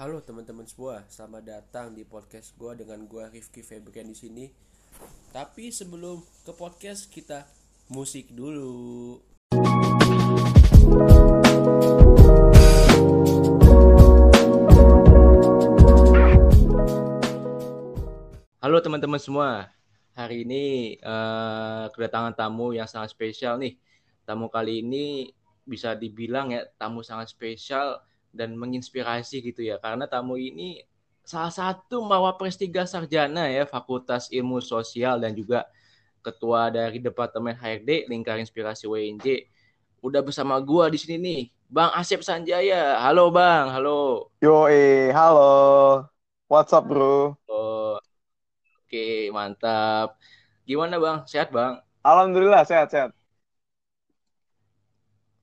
Halo teman-teman semua, selamat datang di podcast gue dengan gue Rifki Febrian di sini. Tapi sebelum ke podcast kita musik dulu. Halo teman-teman semua, hari ini uh, kedatangan tamu yang sangat spesial nih. Tamu kali ini bisa dibilang ya tamu sangat spesial dan menginspirasi gitu ya. Karena tamu ini salah satu mawapres tiga sarjana ya Fakultas Ilmu Sosial dan juga ketua dari Departemen HRD Lingkar Inspirasi WNJ udah bersama gua di sini nih Bang Asep Sanjaya. Halo Bang. Halo. Yo eh halo. What's up bro? Oh, oke mantap. Gimana Bang? Sehat Bang? Alhamdulillah sehat sehat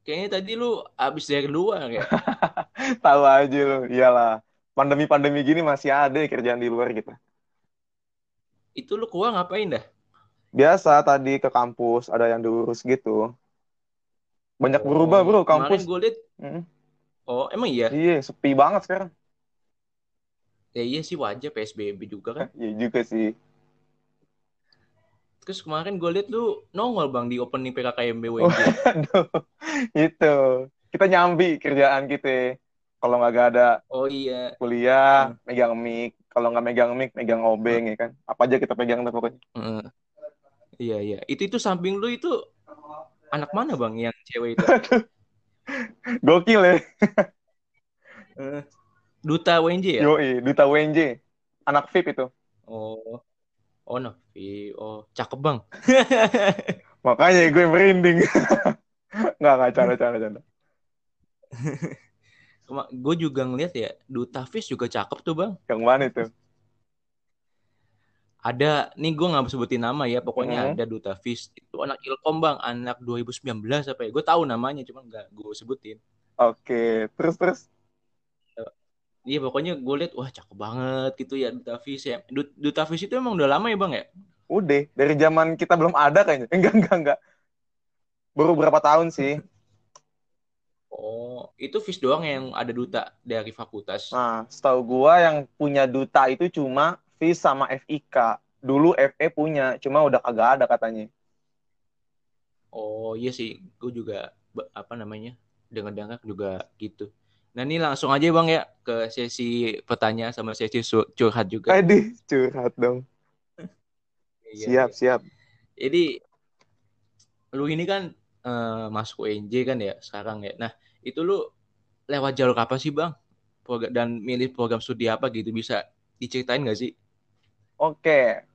Kayaknya tadi lu abis dari luar ya? Tahu aja lu, iyalah. Pandemi-pandemi gini masih ada kerjaan di luar kita. Itu lu keluar ngapain dah? Biasa tadi ke kampus, ada yang diurus gitu. Banyak oh, berubah bro kampus. Kemarin gue liat. Hmm. Oh emang iya? Iya, sepi banget sekarang. Ya iya sih wajar PSBB juga kan. Iya juga sih. Terus kemarin gue liat lu nongol bang di opening PKKMB. Oh, aduh, itu. Kita nyambi kerjaan kita. Kalau nggak ada oh iya kuliah, hmm. megang mic. Kalau nggak megang mic, megang obeng hmm. ya kan. Apa aja kita pegang tuh pokoknya. Hmm. Iya iya. Itu itu samping lu itu anak mana bang yang cewek itu? Gokil ya. duta WNJ ya? Yoi, duta WNJ. Anak VIP itu. Oh. Oh Nafi, oh cakep bang. Makanya gue merinding. nggak nggak cara cara cara. gue juga ngeliat ya, Duta Fish juga cakep tuh bang. Yang mana itu? Ada, nih gue nggak sebutin nama ya, pokoknya hmm. ada Duta Fish. Itu anak Ilkom bang, anak 2019 apa ya? Gue tahu namanya, cuma nggak gue sebutin. Oke, terus terus. Iya pokoknya gue liat wah cakep banget gitu ya Duta Fish ya. Duta Fish itu emang udah lama ya bang ya? Udah dari zaman kita belum ada kayaknya. Enggak enggak enggak. Baru berapa tahun sih? Oh itu Fish doang yang ada duta dari fakultas. Nah setahu gue yang punya duta itu cuma Fish sama FIK. Dulu FE punya, cuma udah kagak ada katanya. Oh iya sih, gue juga apa namanya dengar-dengar juga gitu. Nah ini langsung aja bang ya ke sesi pertanyaan sama sesi curhat juga. Aduh curhat dong. Iya, siap iya. siap. Jadi lu ini kan uh, masuk UNJ kan ya sekarang ya. Nah itu lu lewat jalur apa sih bang? Program, dan milih program studi apa gitu bisa diceritain gak sih? Oke,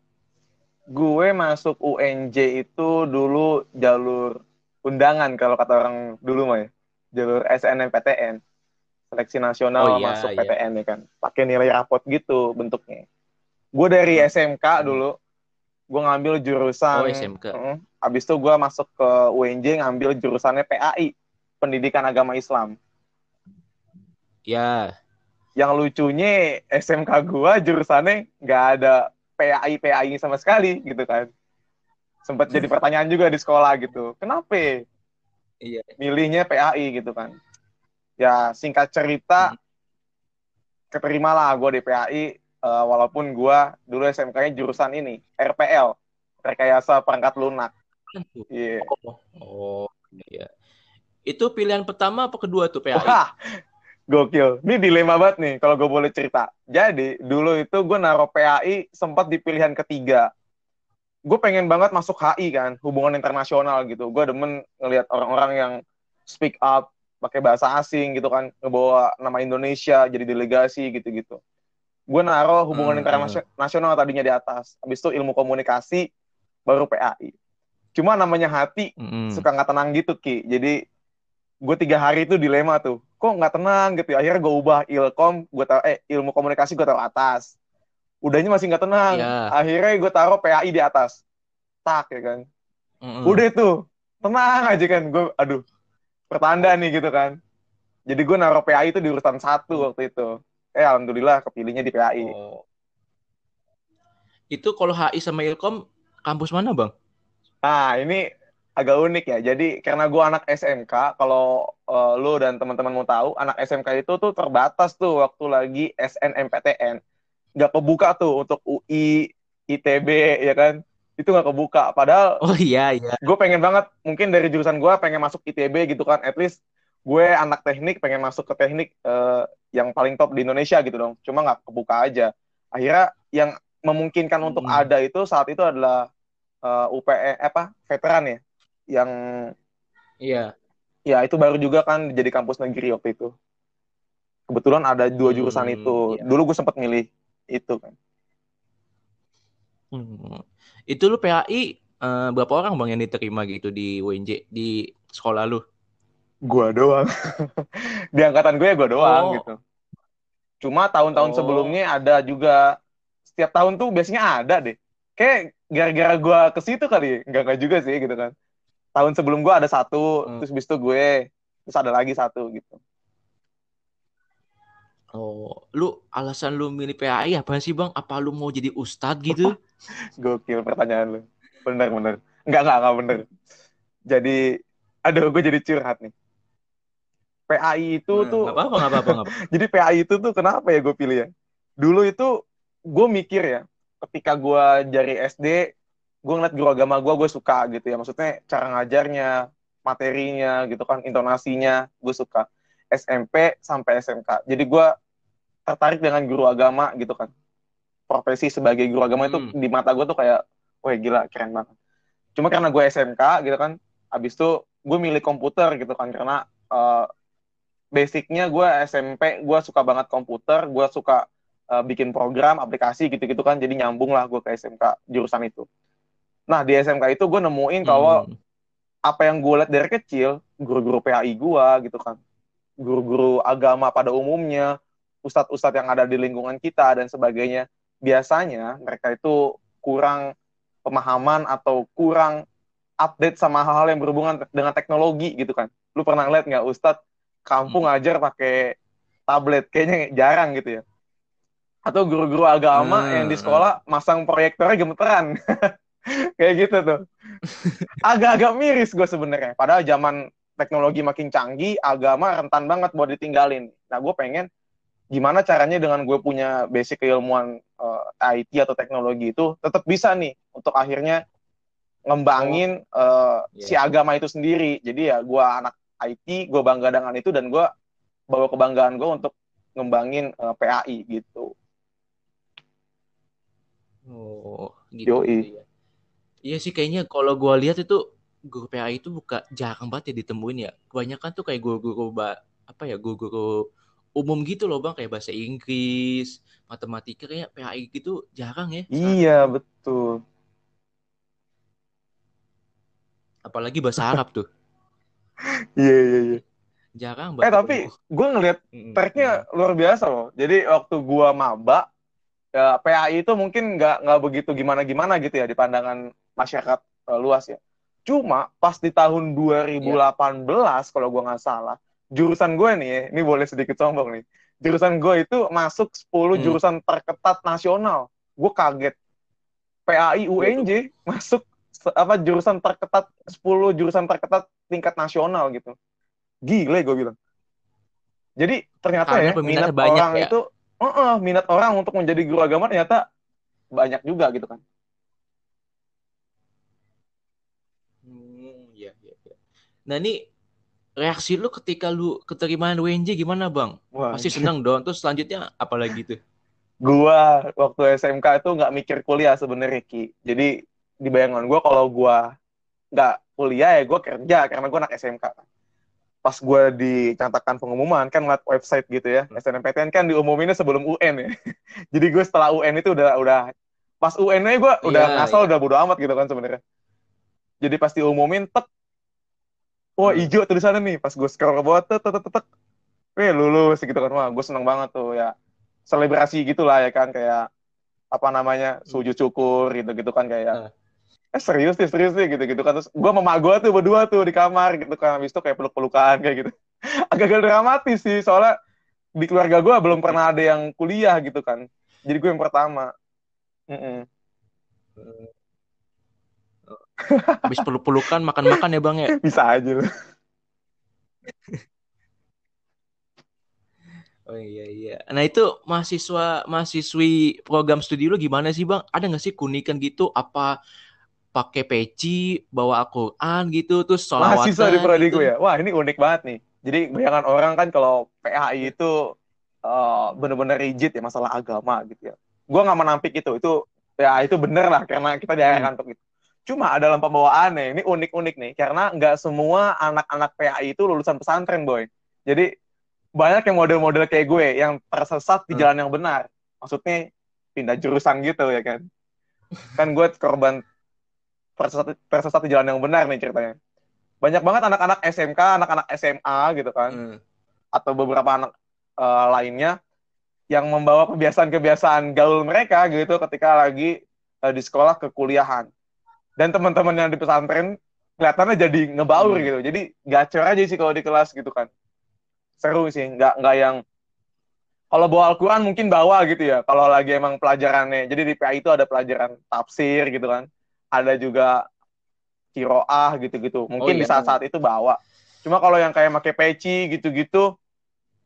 gue masuk UNJ itu dulu jalur undangan kalau kata orang dulu mah ya. Jalur SNMPTN seleksi nasional oh, iya, masuk iya. PTN ya kan. Pakai nilai rapot gitu bentuknya. Gue dari hmm. SMK hmm. dulu gue ngambil jurusan oh, SMK. Uh, abis itu gue masuk ke UNJ ngambil jurusannya PAI pendidikan agama Islam. Ya. Yang lucunya SMK gue jurusannya nggak ada PAI PAI sama sekali gitu kan. Sempat jadi pertanyaan juga di sekolah gitu. Kenapa? Iya. Milihnya PAI gitu kan ya singkat cerita hmm. keterima lah gue di PAI uh, eh, walaupun gue dulu SMK-nya jurusan ini RPL rekayasa perangkat lunak. Iya. Yeah. Oh, oh iya. Itu pilihan pertama apa kedua tuh PAI? Wah, gokil. Ini dilema banget nih kalau gue boleh cerita. Jadi dulu itu gue naruh PAI sempat di pilihan ketiga. Gue pengen banget masuk HI kan, hubungan internasional gitu. Gue demen ngelihat orang-orang yang speak up, pakai bahasa asing gitu kan ngebawa nama Indonesia jadi delegasi gitu-gitu. Gue naruh hubungan hmm, internasional tadinya di atas. Habis itu ilmu komunikasi baru PAI cuma namanya hati hmm. suka nggak tenang gitu ki. Jadi gue tiga hari itu dilema tuh. Kok nggak tenang gitu akhirnya gue ubah ilkom gue taruh eh ilmu komunikasi gue taruh atas. Udahnya masih nggak tenang. Yeah. akhirnya gue taruh PAI di atas. Tak ya kan? Mm udah tuh tenang aja kan? Gue aduh pertanda nih gitu kan. Jadi gue naruh PAI itu di urutan satu hmm. waktu itu. Eh alhamdulillah kepilihnya di PAI. Oh. Itu kalau HI sama Ilkom kampus mana bang? Nah ini agak unik ya. Jadi karena gue anak SMK, kalau uh, lu dan teman-teman mau tahu, anak SMK itu tuh terbatas tuh waktu lagi SNMPTN. Nggak kebuka tuh untuk UI, ITB, ya kan? Itu nggak kebuka. Padahal Oh iya, iya. gue pengen banget, mungkin dari jurusan gue pengen masuk ITB gitu kan. At least gue anak teknik pengen masuk ke teknik uh, yang paling top di Indonesia gitu dong. Cuma nggak kebuka aja. Akhirnya yang memungkinkan hmm. untuk ada itu saat itu adalah uh, eh, UPE apa veteran ya yang iya ya itu baru juga kan jadi kampus negeri waktu itu kebetulan ada dua hmm, jurusan hmm, itu iya. dulu gue sempat milih itu kan hmm. itu lu PAI uh, eh, berapa orang bang yang diterima gitu di UNJ di sekolah lu gua doang di angkatan gue ya gua doang oh. gitu cuma tahun-tahun oh. sebelumnya ada juga setiap tahun tuh biasanya ada deh. Kayak gara-gara gue ke situ kali, nggak nggak juga sih gitu kan. Tahun sebelum gue ada satu, hmm. terus bis itu gue, terus ada lagi satu gitu. Oh, lu alasan lu milih PAI apa sih bang? Apa lu mau jadi ustad gitu? Gokil pertanyaan lu. Bener bener. Enggak enggak enggak bener. Jadi, aduh gue jadi curhat nih. PAI itu hmm, tuh. Gak apa-apa, gak apa-apa, apa. jadi PAI itu tuh kenapa ya gue pilih ya? Dulu itu gue mikir ya ketika gue dari SD gue ngeliat guru agama gue gue suka gitu ya maksudnya cara ngajarnya materinya gitu kan intonasinya gue suka SMP sampai SMK jadi gue tertarik dengan guru agama gitu kan profesi sebagai guru agama itu hmm. di mata gue tuh kayak wah gila keren banget cuma karena gue SMK gitu kan abis itu gue milih komputer gitu kan karena uh, basicnya gue SMP gue suka banget komputer gue suka uh, bikin program, aplikasi gitu-gitu kan. Jadi nyambung lah gue ke SMK jurusan itu. Nah di SMK itu gue nemuin kalau hmm. apa yang gue lihat dari kecil, guru-guru PAI gue gitu kan, guru-guru agama pada umumnya, ustadz-ustadz yang ada di lingkungan kita dan sebagainya, biasanya mereka itu kurang pemahaman atau kurang update sama hal-hal yang berhubungan dengan teknologi gitu kan. Lu pernah lihat nggak ustadz kampung hmm. ngajar pakai tablet? Kayaknya jarang gitu ya atau guru-guru agama hmm. yang di sekolah masang proyektornya gemeteran kayak gitu tuh agak-agak miris gue sebenarnya padahal zaman teknologi makin canggih agama rentan banget buat ditinggalin nah gue pengen gimana caranya dengan gue punya basic keilmuan uh, eh, IT atau teknologi itu tetap bisa nih untuk akhirnya ngembangin oh. uh, yeah. si agama itu sendiri jadi ya gue anak IT gue bangga dengan itu dan gue bawa kebanggaan gue untuk ngembangin uh, eh, PAI gitu Oh, gitu. Yoi. Ya. Iya sih kayaknya kalau gue lihat itu guru PA itu buka jarang banget ya ditemuin ya. Kebanyakan tuh kayak guru-guru apa ya guru-guru umum gitu loh bang kayak bahasa Inggris, matematika kayak PAI gitu jarang ya. Iya betul. Apalagi bahasa Arab tuh. Iya iya iya. Jarang banget. Eh tapi gue ngeliat tracknya luar biasa loh. Jadi waktu gue maba ya, PAI itu mungkin nggak nggak begitu gimana gimana gitu ya di pandangan masyarakat uh, luas ya. Cuma pas di tahun 2018 yeah. kalau gue nggak salah, jurusan gue nih, ini boleh sedikit sombong nih. Jurusan gue itu masuk 10 hmm. jurusan terketat nasional. Gue kaget. PAI UNJ masuk apa jurusan terketat 10 jurusan terketat tingkat nasional gitu. Gile gue bilang. Jadi ternyata Karena ya minat orang ya. itu uh -uh, minat orang untuk menjadi guru agama ternyata banyak juga gitu kan. Hmm, ya, ya, ya. Nah ini reaksi lu ketika lu keterima WNJ gimana bang? Wah, Pasti senang dong. Terus selanjutnya apa lagi tuh? Gua waktu SMK itu nggak mikir kuliah sebenarnya Ki. Jadi di bayangan gua kalau gua nggak kuliah ya gua kerja karena gua anak SMK pas gue dicantakan pengumuman kan ngeliat website gitu ya hmm. SNMPTN kan diumuminnya sebelum UN ya jadi gue setelah UN itu udah udah pas UN-nya gue udah yeah, ngasal yeah. udah bodo amat gitu kan sebenarnya jadi pas diumumin tek wah hmm. hijau tulisannya nih. Pas gue scroll ke bawah tek tek tek tek eh lulus gitu kan. Wah gue seneng banget tuh ya. Selebrasi gitulah ya kan. Kayak apa namanya sujud syukur gitu gitu kan kayak. Hmm. Eh serius sih serius sih gitu gitu kan. Terus gue sama gue tuh berdua tuh di kamar gitu kan. Habis itu kayak peluk pelukan kayak gitu. Agak-agak dramatis sih soalnya di keluarga gue belum pernah ada yang kuliah gitu kan. Jadi gue yang pertama. Mm -mm. Habis peluk-pelukan makan-makan ya bang ya. Bisa aja loh. Oh iya iya. Nah itu mahasiswa mahasiswi program studi lu gimana sih bang? Ada nggak sih kunikan gitu? Apa pakai peci, bawa Al-Quran gitu, terus sholawatan Mahasiswa di prodi gitu? ya. Wah ini unik banget nih. Jadi bayangan orang kan kalau PAI itu uh, bener-bener rigid ya masalah agama gitu ya. Gue nggak menampik itu. Itu ya itu bener lah karena kita diarahkan hmm. untuk itu. Cuma dalam pembawaannya ini unik-unik nih karena nggak semua anak-anak PAI itu lulusan pesantren boy. Jadi banyak yang model-model kayak gue yang tersesat di hmm. jalan yang benar. Maksudnya pindah jurusan gitu ya kan. Kan gue korban tersesat, tersesat di jalan yang benar nih ceritanya. Banyak banget anak-anak SMK, anak-anak SMA gitu kan. Hmm. Atau beberapa anak uh, lainnya yang membawa kebiasaan-kebiasaan gaul mereka gitu ketika lagi uh, di sekolah kekuliahan. Dan teman-teman yang di pesantren kelihatannya jadi ngebaur hmm. gitu. Jadi gacor aja sih kalau di kelas gitu kan. Seru sih nggak nggak yang kalau bawa Al-Quran mungkin bawa gitu ya. Kalau lagi emang pelajarannya jadi di PA itu ada pelajaran tafsir gitu kan. Ada juga kiroah gitu-gitu. Mungkin oh, iya. di saat-saat itu bawa. Cuma kalau yang kayak pakai peci gitu-gitu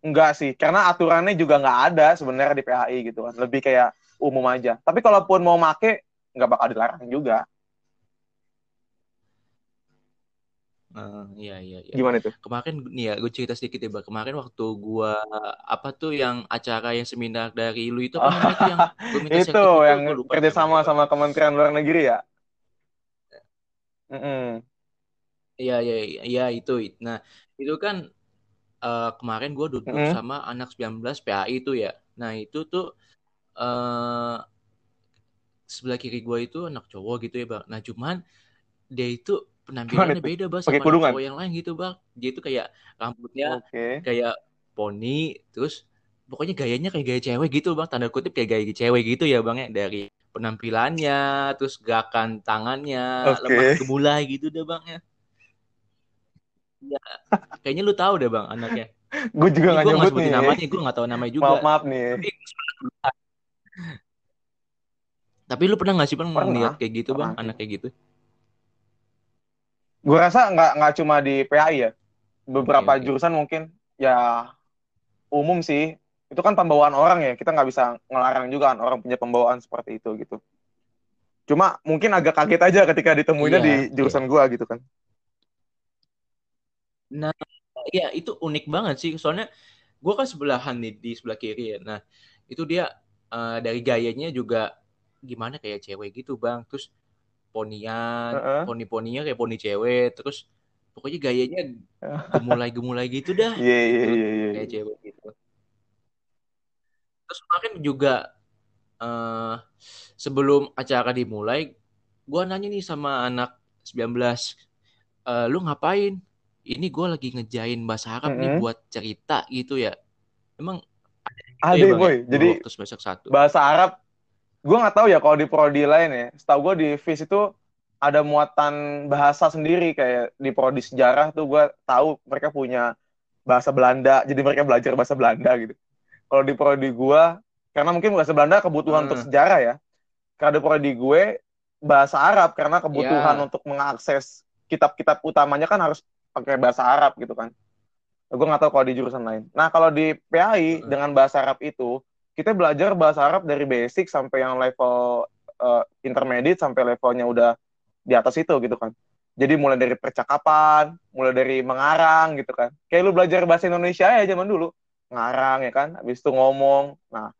enggak sih. Karena aturannya juga nggak ada sebenarnya di PAI gitu kan. Lebih kayak umum aja. Tapi kalaupun mau make nggak bakal dilarang juga Uh, iya iya iya. Gimana tuh? Kemarin nih ya gue cerita sedikit ya, Bang. Kemarin waktu gue apa tuh yang acara yang seminar dari lu itu apa namanya itu yang minta itu yang kerja sama sama Kementerian Luar Negeri ya? Iya iya iya itu. Nah, itu kan uh, kemarin gue duduk mm -hmm. sama anak 19 PAI itu ya. Nah, itu tuh uh, sebelah kiri gue itu anak cowok gitu ya, Bang. Nah, cuman dia itu penampilannya beda bang sama cowok yang lain gitu bang. Dia itu kayak rambutnya okay. kayak poni terus pokoknya gayanya kayak gaya cewek gitu bang. Tanda kutip kayak gaya cewek gitu ya bang ya. Dari penampilannya terus gerakan tangannya okay. gemulai gitu deh bang ya. Ya kayaknya lu tahu deh bang anaknya. Gue juga nggak nyebut nih. namanya gue nggak tahu namanya juga. Maaf maaf nih. Tapi lu pernah nggak sih bang melihat kayak gitu bang anak kayak gitu gue rasa nggak nggak cuma di PAI ya. Beberapa okay, okay. jurusan mungkin ya umum sih. Itu kan pembawaan orang ya. Kita nggak bisa ngelarang juga kan orang punya pembawaan seperti itu gitu. Cuma mungkin agak kaget aja ketika ditemuinya yeah, di iya. jurusan yeah. gue gitu kan. Nah ya itu unik banget sih. Soalnya gue kan sebelahan nih di sebelah kiri ya. Nah itu dia uh, dari gayanya juga gimana kayak cewek gitu bang. Terus ponian, uh-uh. poni-poninya kayak poni cewek, terus pokoknya gayanya gemulai-gemulai gitu dah. Iya iya iya iya. Kayak cewek gitu. Terus kemarin juga uh, sebelum acara dimulai, gua nanya nih sama anak 19, uh, eh, lu ngapain? Ini gue lagi ngejain bahasa Arab mm-hmm. nih buat cerita gitu ya. Emang ada gitu ya, boy. Ya? Jadi bahasa Arab gue nggak tahu ya kalau di prodi lain ya setahu gue di FIS itu ada muatan bahasa sendiri kayak di prodi sejarah tuh gue tahu mereka punya bahasa Belanda jadi mereka belajar bahasa Belanda gitu kalau di prodi gue karena mungkin bahasa Belanda kebutuhan hmm. untuk sejarah ya karena di prodi gue bahasa Arab karena kebutuhan yeah. untuk mengakses kitab-kitab utamanya kan harus pakai bahasa Arab gitu kan gue nggak tahu kalau di jurusan lain nah kalau di PAI hmm. dengan bahasa Arab itu kita belajar bahasa Arab dari basic sampai yang level uh, intermediate sampai levelnya udah di atas itu gitu kan. Jadi mulai dari percakapan, mulai dari mengarang gitu kan. Kayak lu belajar bahasa Indonesia ya zaman dulu. Ngarang ya kan, habis itu ngomong. Nah,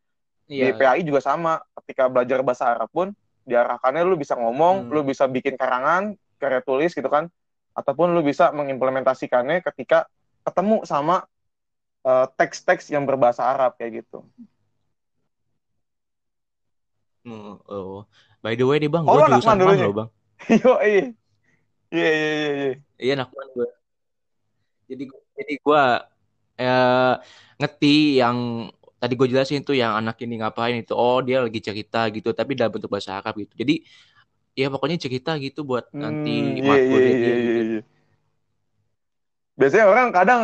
iya. di PAI juga sama. Ketika belajar bahasa Arab pun diarahkannya lu bisa ngomong, hmm. lu bisa bikin karangan, karya tulis gitu kan. Ataupun lu bisa mengimplementasikannya ketika ketemu sama uh, teks-teks yang berbahasa Arab kayak gitu. Oh, oh. By the way nih bang, oh, gue jurusan bang loh bang. Yo iya. Iya iya iya iya. Iya nakman gue. Jadi jadi gue eh, ngerti yang tadi gue jelasin tuh yang anak ini ngapain itu. Oh dia lagi cerita gitu, tapi dalam bentuk bahasa Arab gitu. Jadi ya pokoknya cerita gitu buat hmm, nanti iya, iya, iya, dia iya, gitu. Iya. Biasanya orang kadang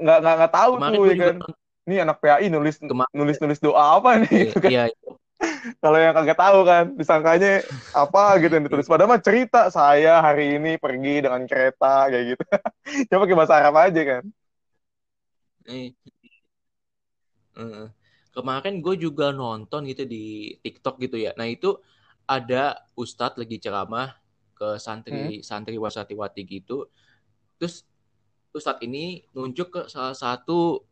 nggak nggak nggak tahu Kemarin tuh ya kan. Juga... Ini anak PAI nulis nulis nulis doa apa nih? Iya, iya Kalau yang kagak tahu kan, disangkanya apa gitu yang ditulis. Padahal mah cerita saya hari ini pergi dengan kereta kayak gitu. Coba pakai bahasa Arab aja kan. Eh, eh. Kemarin gue juga nonton gitu di TikTok gitu ya. Nah itu ada ustadz lagi ceramah ke santri Hmm. santri wasatiwati gitu. Terus ustadz ini nunjuk ke salah satu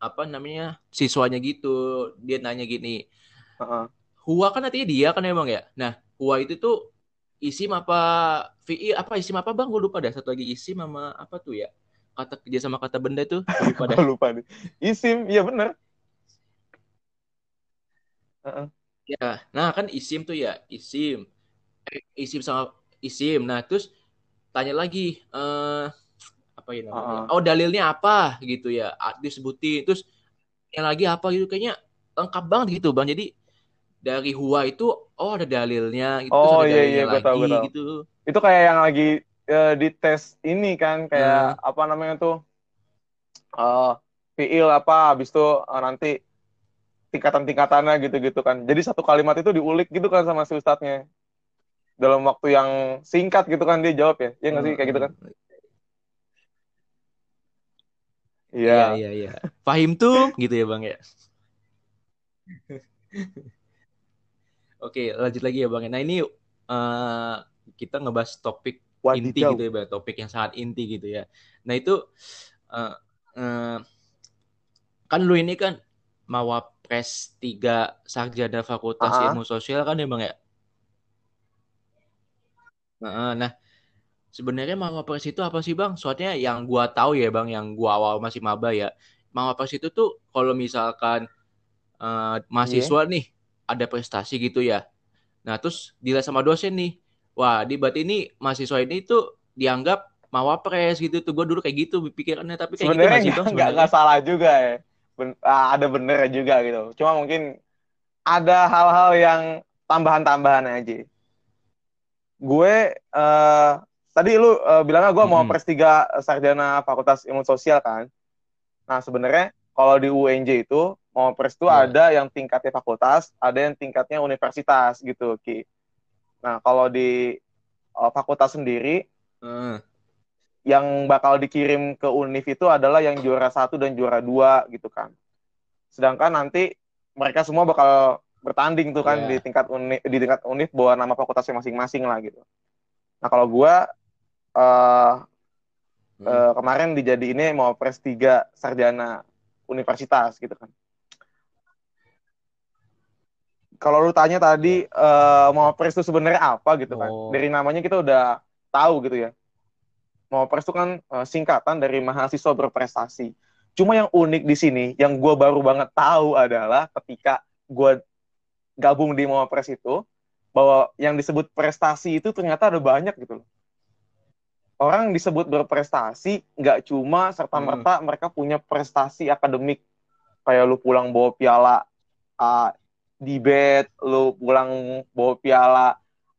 apa namanya siswanya gitu. Dia nanya gini, Heeh. Huwa kan artinya dia kan emang ya. Nah, Huwa itu tuh isim apa fi'i apa isim apa bang? Gue lupa dah. Satu lagi isim sama apa tuh ya? Kata kerja sama kata benda tuh lupa dah. Lupa nih. Isim, iya bener. Heeh. Ya, nah kan isim tuh ya isim, isim sama isim. Nah terus tanya lagi eh apa ya namanya? Heeh. Oh dalilnya apa gitu ya? Disebutin. Terus yang lagi apa gitu kayaknya lengkap banget gitu bang. Jadi dari Huwa itu oh ada dalilnya, itu terus Oh ada iya iya dalilnya tahu lagi gue tahu. gitu. Itu kayak yang lagi eh, di tes ini kan kayak Hmm. apa namanya tuh eh fiil apa habis itu eh, nanti tingkatan-tingkatannya gitu-gitu kan. Jadi satu kalimat itu diulik gitu kan sama si ustadznya. Dalam waktu yang singkat gitu kan dia jawab ya. Iya nggak sih kayak gitu kan? Iya Iya. iya iya. Fahim tuh gitu ya bang ya. Oke lanjut lagi ya bang. Nah ini eh, kita ngebahas topik inti Wadidaw. gitu ya bang. Topik yang sangat inti gitu ya. Nah itu eh, eh, kan lu ini kan Mawapres 3 Sarjana Fakultas. Ilmu Sosial kan ya bang ya. Nah, nah sebenarnya Mawapres itu apa sih bang? Soalnya yang gua tahu ya bang, yang gua awal masih maba ya, Mawapres itu tuh kalau misalkan eh, mahasiswa nih ada prestasi gitu ya. Nah terus dilihat sama dosen nih, wah di berarti ini mahasiswa ini tuh dianggap Mawapres gitu tuh. Gua dulu kayak gitu pikirannya, tapi kayak gitu Sebenarnya nggak sih nggak bang nggak sebenarnya? nggak salah juga ya. Ben- ah, ada bener juga gitu. Cuma mungkin ada hal-hal yang tambahan-tambahan aja. Gue eh, tadi lu eh, bilangnya gue mau Mm-mm. pres 3 sarjana Fakultas Ilmu Sosial kan. Nah, sebenarnya kalau di UNJ itu mau pres itu Iya. ada yang tingkatnya fakultas, ada yang tingkatnya universitas gitu, Ki. Nah, kalau di eh, fakultas sendiri Eh, yang bakal dikirim ke univ itu adalah yang juara satu dan juara dua gitu kan. Sedangkan nanti mereka semua bakal bertanding tuh kan Iya. di tingkat univ, di tingkat univ bawa nama fakultasnya masing-masing lah gitu. Nah kalau gua eh mm. eh, kemarin dijadiinnya mau pres 3 sarjana universitas gitu kan. Kalau lu tanya tadi eh, mau pres itu sebenarnya apa gitu kan. Oh. Dari namanya kita udah tahu gitu ya. Mau itu kan eh, singkatan dari mahasiswa berprestasi. Cuma yang unik di sini, yang gue baru banget tahu adalah ketika gue gabung di Mawapres itu, bahwa yang disebut prestasi itu ternyata ada banyak gitu loh. Orang disebut berprestasi nggak cuma serta merta mereka punya prestasi akademik kayak lu pulang bawa piala uh, debate, lu pulang bawa piala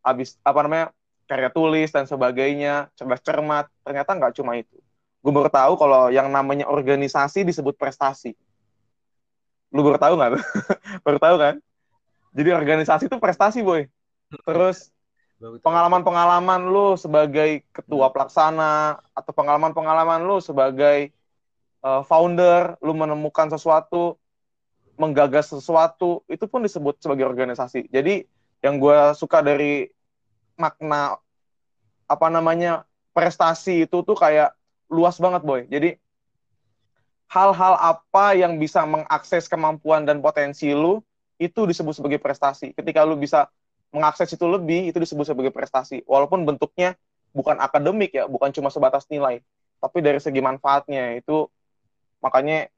habis apa namanya karya tulis dan sebagainya, cerdas cermat. Ternyata nggak cuma itu. Gue baru tahu kalau yang namanya organisasi disebut prestasi. Lu baru tahu nggak? baru tahu kan? Jadi organisasi itu prestasi, boy. Terus. Pengalaman-pengalaman lu sebagai ketua Hmm. pelaksana atau pengalaman-pengalaman lu sebagai uh, founder, lu menemukan sesuatu, menggagas sesuatu, itu pun disebut sebagai organisasi. Jadi yang gue suka dari makna apa namanya prestasi itu tuh kayak luas banget boy. Jadi hal-hal apa yang bisa mengakses kemampuan dan potensi lu itu disebut sebagai prestasi. Ketika lu bisa mengakses itu lebih, itu disebut sebagai prestasi. Walaupun bentuknya bukan akademik ya, bukan cuma sebatas nilai, tapi dari segi manfaatnya itu makanya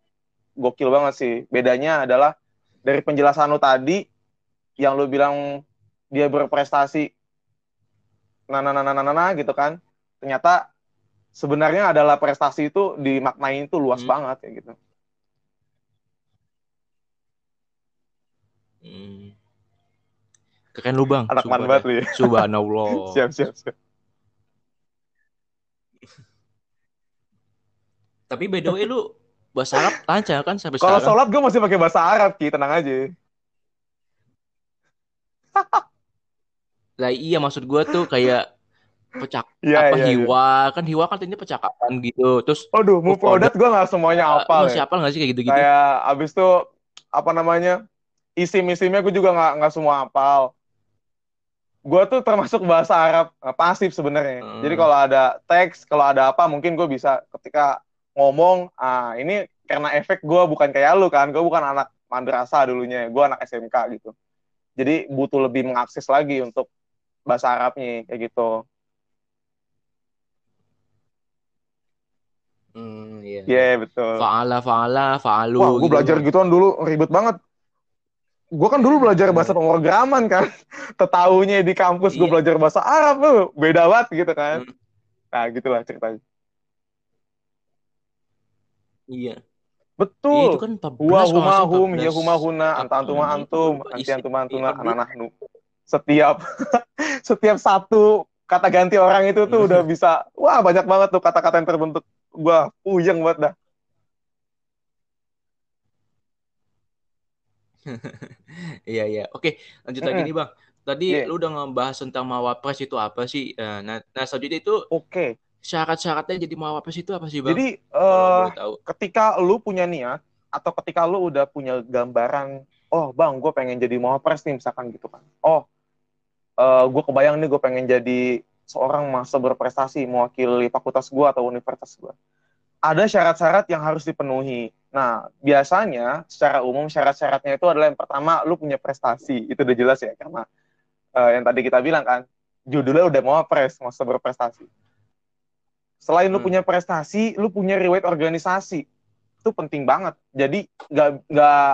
gokil banget sih. Bedanya adalah dari penjelasan lu tadi yang lu bilang dia berprestasi nah nah nah nah nah, nah, nah, gitu kan. Ternyata sebenarnya adalah prestasi itu dimaknai itu luas Hmm. banget ya gitu. Hmm. Keren lu bang. Anak man banget lu ya. Subhanallah. Siap siap siap. Tapi by the way lu bahasa Arab lancar kan sampai Kalau sholat gue masih pakai bahasa Arab, Ki, tenang aja. Lah iya maksud gua tuh kayak pecak Iya, apa iya, iya. hiwa kan hiwa kan artinya percakapan gitu terus Aduh, move product gue nggak semuanya uh, hafal masih hafal nggak sih kayak gitu-gitu Kayak abis itu apa namanya isim-isimnya gue juga nggak nggak semua hafal. Gue tuh termasuk bahasa Arab uh, pasif sebenarnya. Hmm. Jadi kalau ada teks, kalau ada apa mungkin gue bisa ketika ngomong, ah ini karena efek gue bukan kayak lu kan, gue bukan anak madrasah dulunya, gue anak SMK gitu. Jadi butuh lebih mengakses lagi untuk bahasa Arabnya kayak gitu. Hmm, iya. Iya yeah, betul. Faala, faala, faalu. Wah, gue gitu. belajar gituan dulu ribet banget. Gue kan dulu belajar bahasa pemrograman kan. Tetahunya di kampus gue Iya. belajar bahasa Arab tuh. Beda banget gitu kan. Hmm. Nah, gitulah ceritanya. Iya. Iya, Betul. itu kan 14 Huwa huma hum, 14. ya huma huna, anta Apa antuma antum, Lupa anti antuma antuna, iya, ana nahnu. Setiap setiap satu kata ganti orang itu tuh udah bisa, wah banyak banget tuh kata-kata yang terbentuk. Gua puyeng banget dah. Iya, iya. Oke, lanjut lagi nih, Bang. Tadi Iya. lu udah ngebahas tentang mawapres itu apa sih? Eh, Nah, nah selanjutnya itu Oke. syarat-syaratnya jadi mawapres itu apa sih, Bang? Jadi eh boleh tahu. ketika lu punya niat atau ketika lu udah punya gambaran, oh bang, gue pengen jadi mawapres nih misalkan gitu kan. Oh, eh gue kebayang nih gue pengen jadi seorang masa berprestasi mewakili fakultas gue atau universitas gue. Ada syarat-syarat yang harus dipenuhi. Nah, biasanya secara umum syarat-syaratnya itu adalah yang pertama, lu punya prestasi. Itu udah jelas ya, karena eh, yang tadi kita bilang kan, judulnya udah mawapres, masa berprestasi. Selain lu Hmm. punya prestasi, lu punya riwayat organisasi. Itu penting banget. Jadi nggak nggak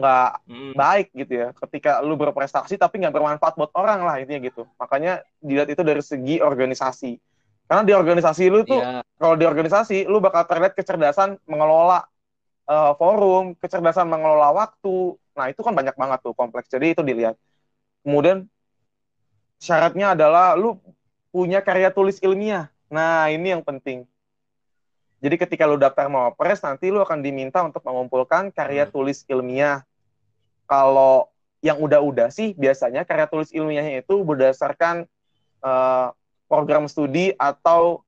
nggak Mm, baik gitu ya. Ketika lu berprestasi tapi nggak bermanfaat buat orang lah intinya gitu. Makanya dilihat itu dari segi organisasi. Karena di organisasi lu tuh, Iya. kalau di organisasi lu bakal terlihat kecerdasan mengelola eh, forum, kecerdasan mengelola waktu. Nah itu kan banyak banget tuh kompleks. Jadi itu dilihat. Kemudian syaratnya adalah lu punya karya tulis ilmiah. Nah, ini yang penting. Jadi ketika lu daftar Mawapres, nanti lu akan diminta untuk mengumpulkan karya Hmm. tulis ilmiah. Kalau yang udah-udah sih, biasanya karya tulis ilmiahnya itu berdasarkan eh, program studi atau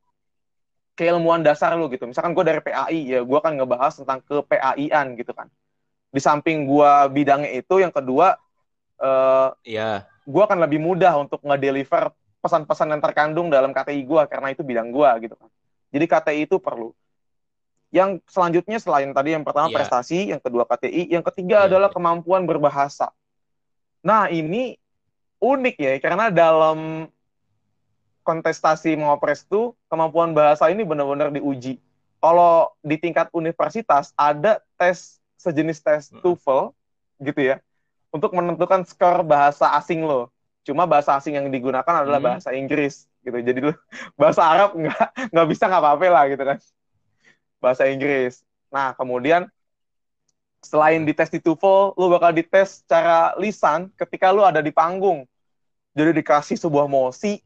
keilmuan dasar lu gitu. Misalkan gue dari PAI, ya gue akan ngebahas tentang ke PAI-an gitu kan. Di samping gue bidangnya itu, yang kedua, eh, Iya. gue akan lebih mudah untuk nge-deliver pesan-pesan yang terkandung dalam KTI gue karena itu bidang gue gitu kan. Jadi KTI itu perlu. Yang selanjutnya selain tadi yang pertama Iya. prestasi, yang kedua KTI, yang ketiga Iya, adalah kemampuan berbahasa. Nah ini unik ya karena dalam kontestasi Mawapres itu kemampuan bahasa ini benar-benar diuji. Kalau di tingkat universitas ada tes sejenis tes Hmm. TOEFL gitu ya untuk menentukan skor bahasa asing lo. Cuma bahasa asing yang digunakan adalah Hmm. bahasa Inggris gitu. Jadi lu bahasa Arab nggak nggak bisa nggak apa-apa lah gitu kan. Bahasa Inggris. Nah kemudian selain dites di TOEFL, lu bakal dites secara lisan ketika lu ada di panggung. Jadi dikasih sebuah mosi,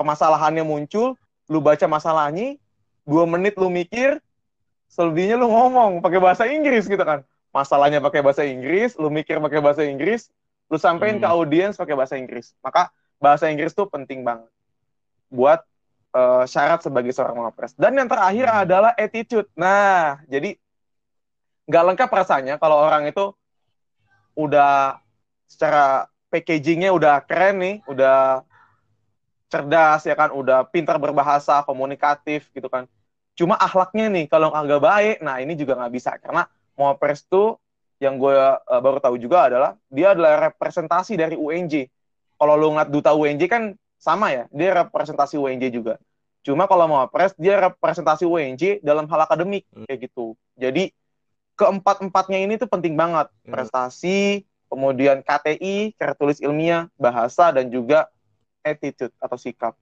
permasalahannya muncul, lu baca masalahnya, dua menit lu mikir, selebihnya lu ngomong pakai bahasa Inggris gitu kan. Masalahnya pakai bahasa Inggris, lu mikir pakai bahasa Inggris, lu sampein Hmm. ke audiens pakai bahasa Inggris. Maka bahasa Inggris tuh penting banget buat eh, syarat sebagai seorang mawapres. Dan yang terakhir Hmm. adalah attitude. Nah, jadi nggak lengkap rasanya kalau orang itu udah secara packagingnya udah keren nih, udah cerdas ya kan, udah pintar berbahasa, komunikatif gitu kan. Cuma akhlaknya nih kalau agak baik, nah ini juga nggak bisa karena Mawapres tuh yang gue eh, baru tahu juga adalah dia adalah representasi dari UNJ. Kalau lu ngeliat duta UNJ kan sama ya, dia representasi UNJ juga. Cuma kalau Mawapres dia representasi UNJ dalam hal akademik Hmm. kayak gitu. Jadi keempat-empatnya ini tuh penting banget. Hmm. Prestasi, kemudian KTI, karya tulis ilmiah, bahasa, dan juga attitude atau sikap.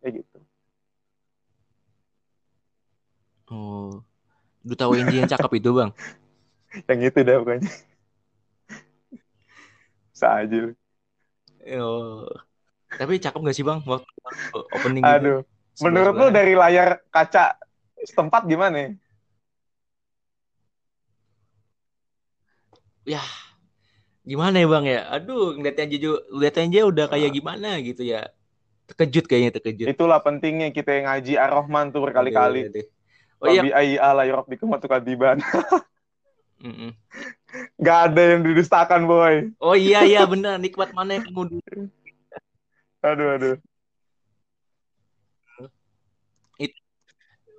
Kayak gitu. Oh. Duta WNJ yang cakep itu, Bang. Yang itu dah pokoknya. Bisa aja. lu. Oh. Tapi cakep gak sih, Bang? Waktu opening gitu. Aduh. Menurut lu dari layar kaca setempat gimana? Ya, gimana ya bang ya? Aduh ngeliatnya aja lihat aja udah kayak gimana gitu ya? Terkejut kayaknya terkejut. Itulah pentingnya kita yang ngaji ar-rahman tuh berkali-kali. Oh iya. Ai ala rabbikum tukadiban. Mm -mm. Gak ada yang didustakan boy. Oh iya iya benar. Nikmat mana yang kamu aduh aduh. It,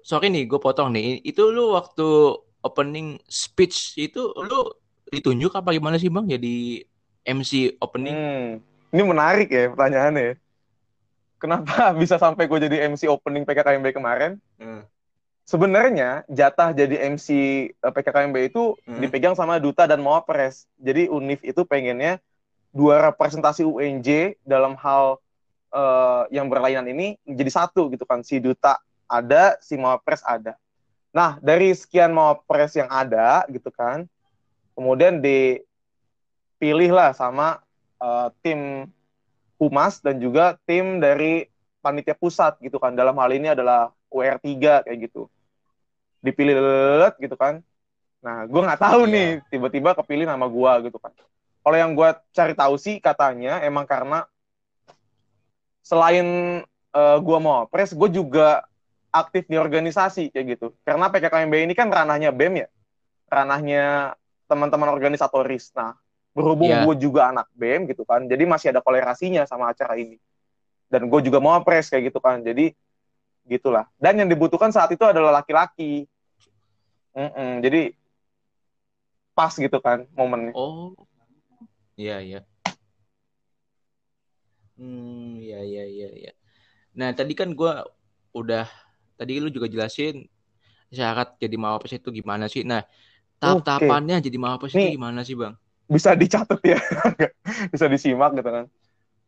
sorry nih gue potong nih. Itu lu waktu opening speech itu lu ditunjuk apa gimana sih bang jadi MC opening? Hmm, ini menarik ya pertanyaannya. Kenapa bisa sampai gue jadi MC opening PKKMB kemarin? Hmm. Sebenarnya jatah jadi MC eh, PKKMB itu hmm. dipegang sama duta dan mawapres. Jadi Unif itu pengennya dua representasi UNJ dalam hal uh, yang berlainan ini menjadi satu gitu kan. Si duta ada, si mawapres ada. Nah, dari sekian mawapres yang ada gitu kan, kemudian dipilihlah sama uh, tim humas dan juga tim dari panitia pusat gitu kan. Dalam hal ini adalah UR3 kayak gitu. Dipilih lelet gitu kan. Nah gue nggak tahu yeah. nih tiba-tiba kepilih nama gue gitu kan. Kalau yang gue cari tahu sih katanya emang karena selain uh, eh, gue mau pres gue juga aktif di organisasi kayak gitu. Karena PKKMB ini kan ranahnya BEM ya. Ranahnya teman-teman organisatoris. Nah, berhubung yeah. gue juga anak BEM gitu kan, jadi masih ada kolerasinya sama acara ini. Dan gue juga mau pres kayak gitu kan, jadi gitulah. Dan yang dibutuhkan saat itu adalah laki-laki. Mm -mm, jadi pas gitu kan momennya. Oh, iya iya. Hmm, iya iya iya. Ya. Nah tadi kan gue udah tadi lu juga jelasin syarat jadi mawapres itu gimana sih. Nah tahap-tahapannya jadi mawapres itu gimana sih bang? Bisa dicatat ya, bisa disimak gitu kan.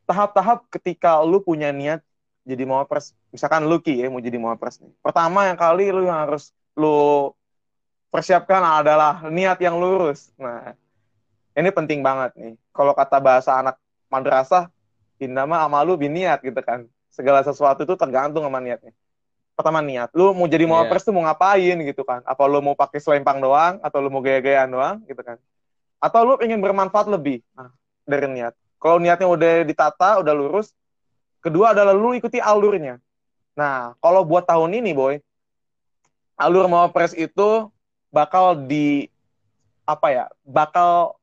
Tahap-tahap ketika lu punya niat jadi mawapres, misalkan lu Ki ya mau jadi mawapres nih. Pertama yang kali lu yang harus lu persiapkan adalah niat yang lurus. Nah, ini penting banget nih. Kalau kata bahasa anak madrasah, indama amalu biniat gitu kan. Segala sesuatu itu tergantung sama niatnya pertama niat. Lu mau jadi mau yeah. tuh mau ngapain gitu kan? Apa lu mau pakai selempang doang atau lu mau gaya-gayaan doang gitu kan? Atau lu ingin bermanfaat lebih? Nah, dari niat. Kalau niatnya udah ditata udah lurus kedua adalah lu ikuti alurnya. Nah kalau buat tahun ini boy alur mau pres itu bakal di apa ya bakal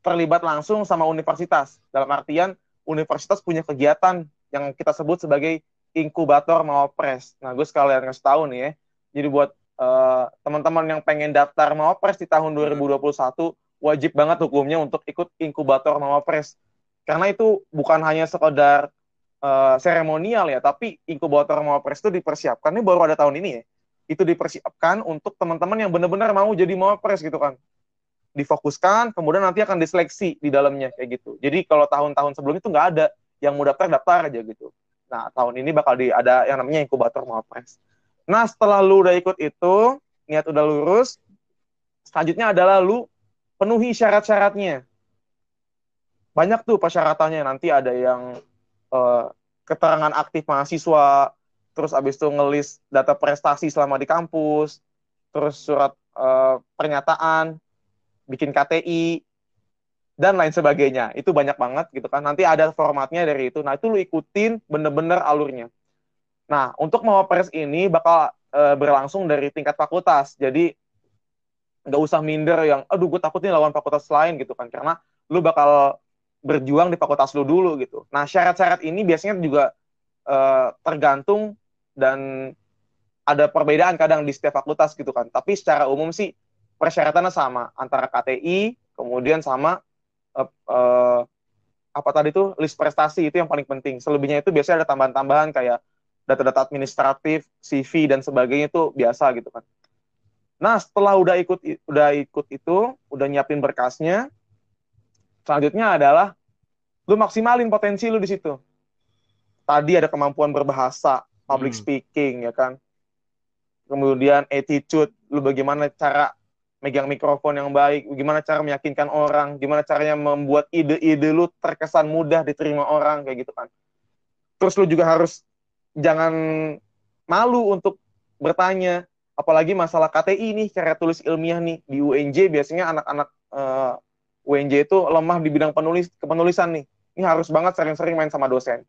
terlibat langsung sama universitas. Dalam artian universitas punya kegiatan yang kita sebut sebagai inkubator mau pres. Nah, gue sekalian ngasih tahu nih ya. Jadi buat uh, teman-teman yang pengen daftar mau pres di tahun 2021 wajib banget hukumnya untuk ikut inkubator mau pres. Karena itu bukan hanya sekedar uh, seremonial ya, tapi inkubator mau pres itu dipersiapkan ini baru ada tahun ini ya. Itu dipersiapkan untuk teman-teman yang benar-benar mau jadi mau pres gitu kan. Difokuskan, kemudian nanti akan diseleksi di dalamnya kayak gitu. Jadi kalau tahun-tahun sebelum itu nggak ada yang mau daftar daftar aja gitu. Nah, tahun ini bakal di, ada yang namanya inkubator Mawapres. Nah, setelah lu udah ikut itu, niat udah lurus, selanjutnya adalah lu penuhi syarat-syaratnya. Banyak tuh persyaratannya. Nanti ada yang uh, keterangan aktif mahasiswa, terus abis itu ngelis data prestasi selama di kampus, terus surat uh, pernyataan, bikin KTI, dan lain sebagainya. Itu banyak banget gitu kan. Nanti ada formatnya dari itu. Nah, itu lu ikutin bener-bener alurnya. Nah, untuk Mawapres ini bakal e, berlangsung dari tingkat fakultas. Jadi nggak usah minder yang aduh gue takut nih lawan fakultas lain gitu kan. Karena lu bakal berjuang di fakultas lu dulu gitu. Nah, syarat-syarat ini biasanya juga e, tergantung dan ada perbedaan kadang di setiap fakultas gitu kan. Tapi secara umum sih persyaratannya sama antara KTI kemudian sama uh, uh, apa tadi itu list prestasi itu yang paling penting. Selebihnya itu biasanya ada tambahan-tambahan kayak data-data administratif, CV dan sebagainya itu biasa gitu kan. Nah, setelah udah ikut udah ikut itu, udah nyiapin berkasnya, selanjutnya adalah lu maksimalin potensi lu di situ. Tadi ada kemampuan berbahasa, public hmm. speaking ya kan. Kemudian attitude, lu bagaimana cara megang mikrofon yang baik, gimana cara meyakinkan orang, gimana caranya membuat ide-ide lu terkesan mudah diterima orang kayak gitu kan. Terus lu juga harus jangan malu untuk bertanya, apalagi masalah KTI nih, karya tulis ilmiah nih di UNJ biasanya anak-anak uh, UNJ itu lemah di bidang penulis kepenulisan nih. Ini harus banget sering-sering main sama dosen.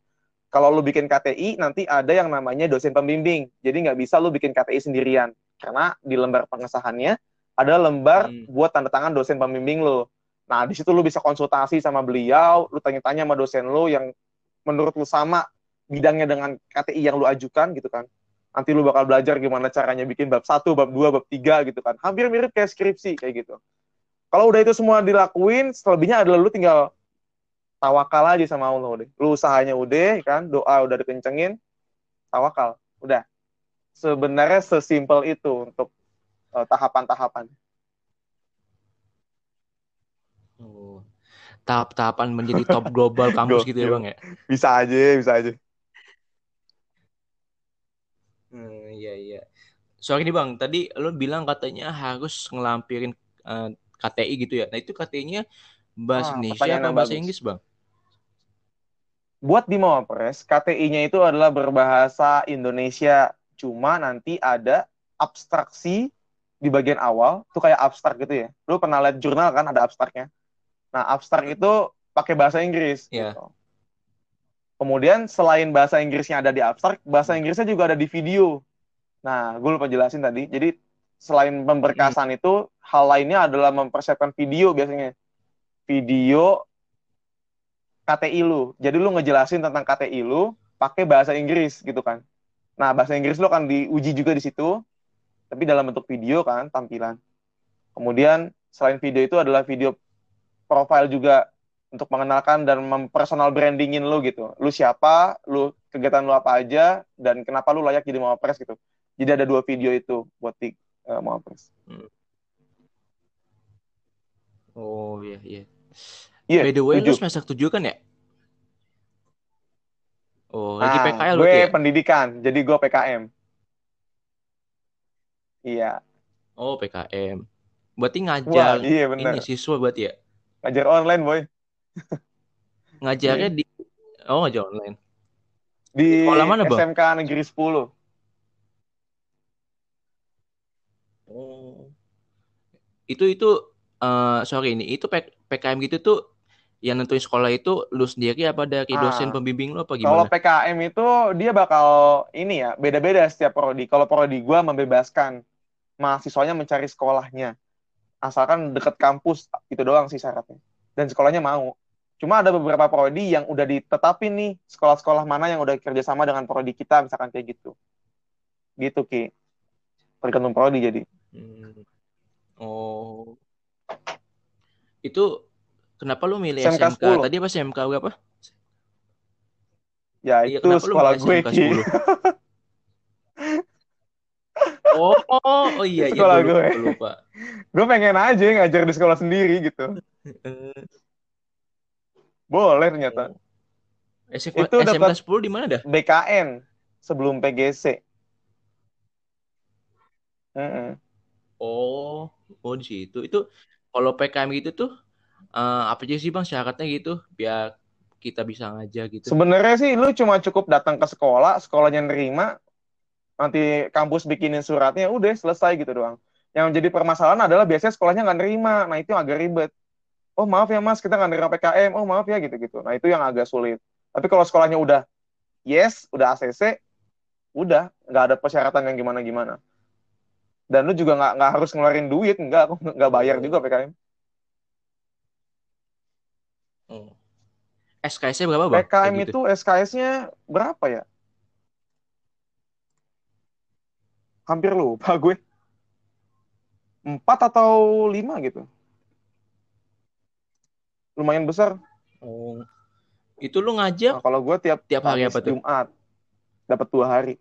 Kalau lu bikin KTI, nanti ada yang namanya dosen pembimbing. Jadi nggak bisa lu bikin KTI sendirian. Karena di lembar pengesahannya ada lembar hmm. buat tanda tangan dosen pembimbing lu. Nah, di situ lu bisa konsultasi sama beliau, lu tanya-tanya sama dosen lu yang menurut lu sama bidangnya dengan KTI yang lu ajukan gitu kan. Nanti lu bakal belajar gimana caranya bikin bab 1, bab 2, bab 3 gitu kan. Hampir mirip kayak skripsi kayak gitu. Kalau udah itu semua dilakuin, selebihnya adalah lu tinggal tawakal aja sama Allah udah. Lu usahanya udah kan, doa udah dikencengin, tawakal. Udah. Sebenarnya sesimpel itu untuk uh, tahapan-tahapan. Oh. Tahap-tahapan menjadi top global kampus gitu ya, Bang ya? Bisa aja, bisa aja. Hmm, iya iya. Sorry nih Bang, tadi lo bilang katanya harus ngelampirin uh, eh, KTI gitu ya. Nah, itu KTI-nya bahasa ah, Indonesia atau bahasa bagus. Inggris, Bang? Buat di Mawapres, KTI-nya itu adalah berbahasa Indonesia. Cuma nanti ada abstraksi di bagian awal, tuh kayak abstrak gitu ya. Lu pernah lihat jurnal kan ada abstraknya. Nah, abstrak itu pakai bahasa Inggris yeah. gitu. Kemudian selain bahasa Inggrisnya ada di abstrak, bahasa Inggrisnya juga ada di video. Nah, gue lupa jelasin tadi. Jadi selain pemberkasan hmm. itu, hal lainnya adalah mempersiapkan video biasanya. Video KTI lu. Jadi lu ngejelasin tentang KTI lu pakai bahasa Inggris gitu kan. Nah, bahasa Inggris lu akan diuji juga di situ, tapi dalam bentuk video kan, tampilan. Kemudian selain video itu adalah video profile juga untuk mengenalkan dan mempersonal brandingin lu gitu. Lu siapa, lu kegiatan lu apa aja, dan kenapa lu layak jadi Mawapres gitu. Jadi ada dua video itu buat di uh, Mawapres. Hmm. Oh iya iya. Iya. By the way, tujuh. lu semester tujuh kan ya? Oh, lagi nah, PKL gue ya? pendidikan, jadi gue PKM. Iya. Oh, PKM. Berarti ngajar Wah, iya bener. ini siswa berarti ya? Ngajar online, boy. Ngajarnya di Oh, ngajar online. Di sekolah mana, Bang? SMK Negeri 10. Oh. Itu itu uh, sorry ini itu PKM gitu tuh yang nentuin sekolah itu lu sendiri apa dari ah, dosen pembimbing lu apa gimana? Kalau PKM itu dia bakal ini ya, beda-beda setiap prodi. Kalau prodi gua membebaskan mahasiswanya mencari sekolahnya. Asalkan deket kampus itu doang sih syaratnya. Dan sekolahnya mau. Cuma ada beberapa prodi yang udah ditetapin nih sekolah-sekolah mana yang udah kerjasama dengan prodi kita misalkan kayak gitu. Gitu Ki. Tergantung prodi jadi. Hmm. Oh. Itu kenapa lu milih SMK, SMK? 10. Tadi apa SMK apa? Ya iya, itu sekolah gue Ki. oh, oh, oh iya, iya sekolah iya, gue. Lupa, lupa. gue pengen aja ngajar di sekolah sendiri gitu. Boleh ternyata. Oh. SMK, itu SMK 10 di mana dah? BKN sebelum PGC. Mm -mm. Oh, oh di situ. Itu kalau PKM gitu tuh uh, apa aja sih Bang syaratnya gitu biar kita bisa ngajar gitu. Sebenarnya sih lu cuma cukup datang ke sekolah, sekolahnya nerima, nanti kampus bikinin suratnya udah selesai gitu doang. Yang jadi permasalahan adalah biasanya sekolahnya nggak nerima, nah itu yang agak ribet oh maaf ya mas kita nggak nerima PKM oh maaf ya gitu-gitu nah itu yang agak sulit tapi kalau sekolahnya udah yes udah ACC udah nggak ada persyaratan yang gimana-gimana dan lu juga nggak nggak harus ngeluarin duit nggak nggak bayar juga PKM hmm. SKS-nya berapa bang? PKM gitu. itu SKS-nya berapa ya? Hampir lupa gue. Empat atau lima gitu lumayan besar. Oh. Itu lu ngajak? Nah, kalau gue tiap tiap hari apa tuh? Jumat dapat dua hari.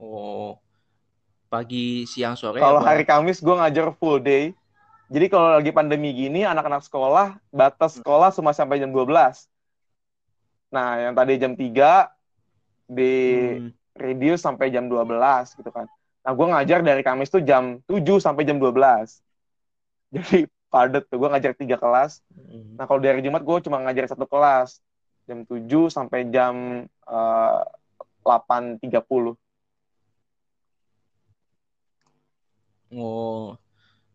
Oh. Pagi, siang, sore. Kalau hari Kamis gue ngajar full day. Jadi kalau lagi pandemi gini, anak-anak sekolah, batas sekolah cuma sampai jam 12. Nah, yang tadi jam 3, di hmm. reduce sampai jam 12 gitu kan. Nah, gue ngajar dari Kamis tuh jam 7 sampai jam 12 jadi padat tuh gue ngajar tiga kelas. Hmm. nah kalau dari Jumat gue cuma ngajar satu kelas. Jam 7 sampai jam uh, tiga puluh. Oh.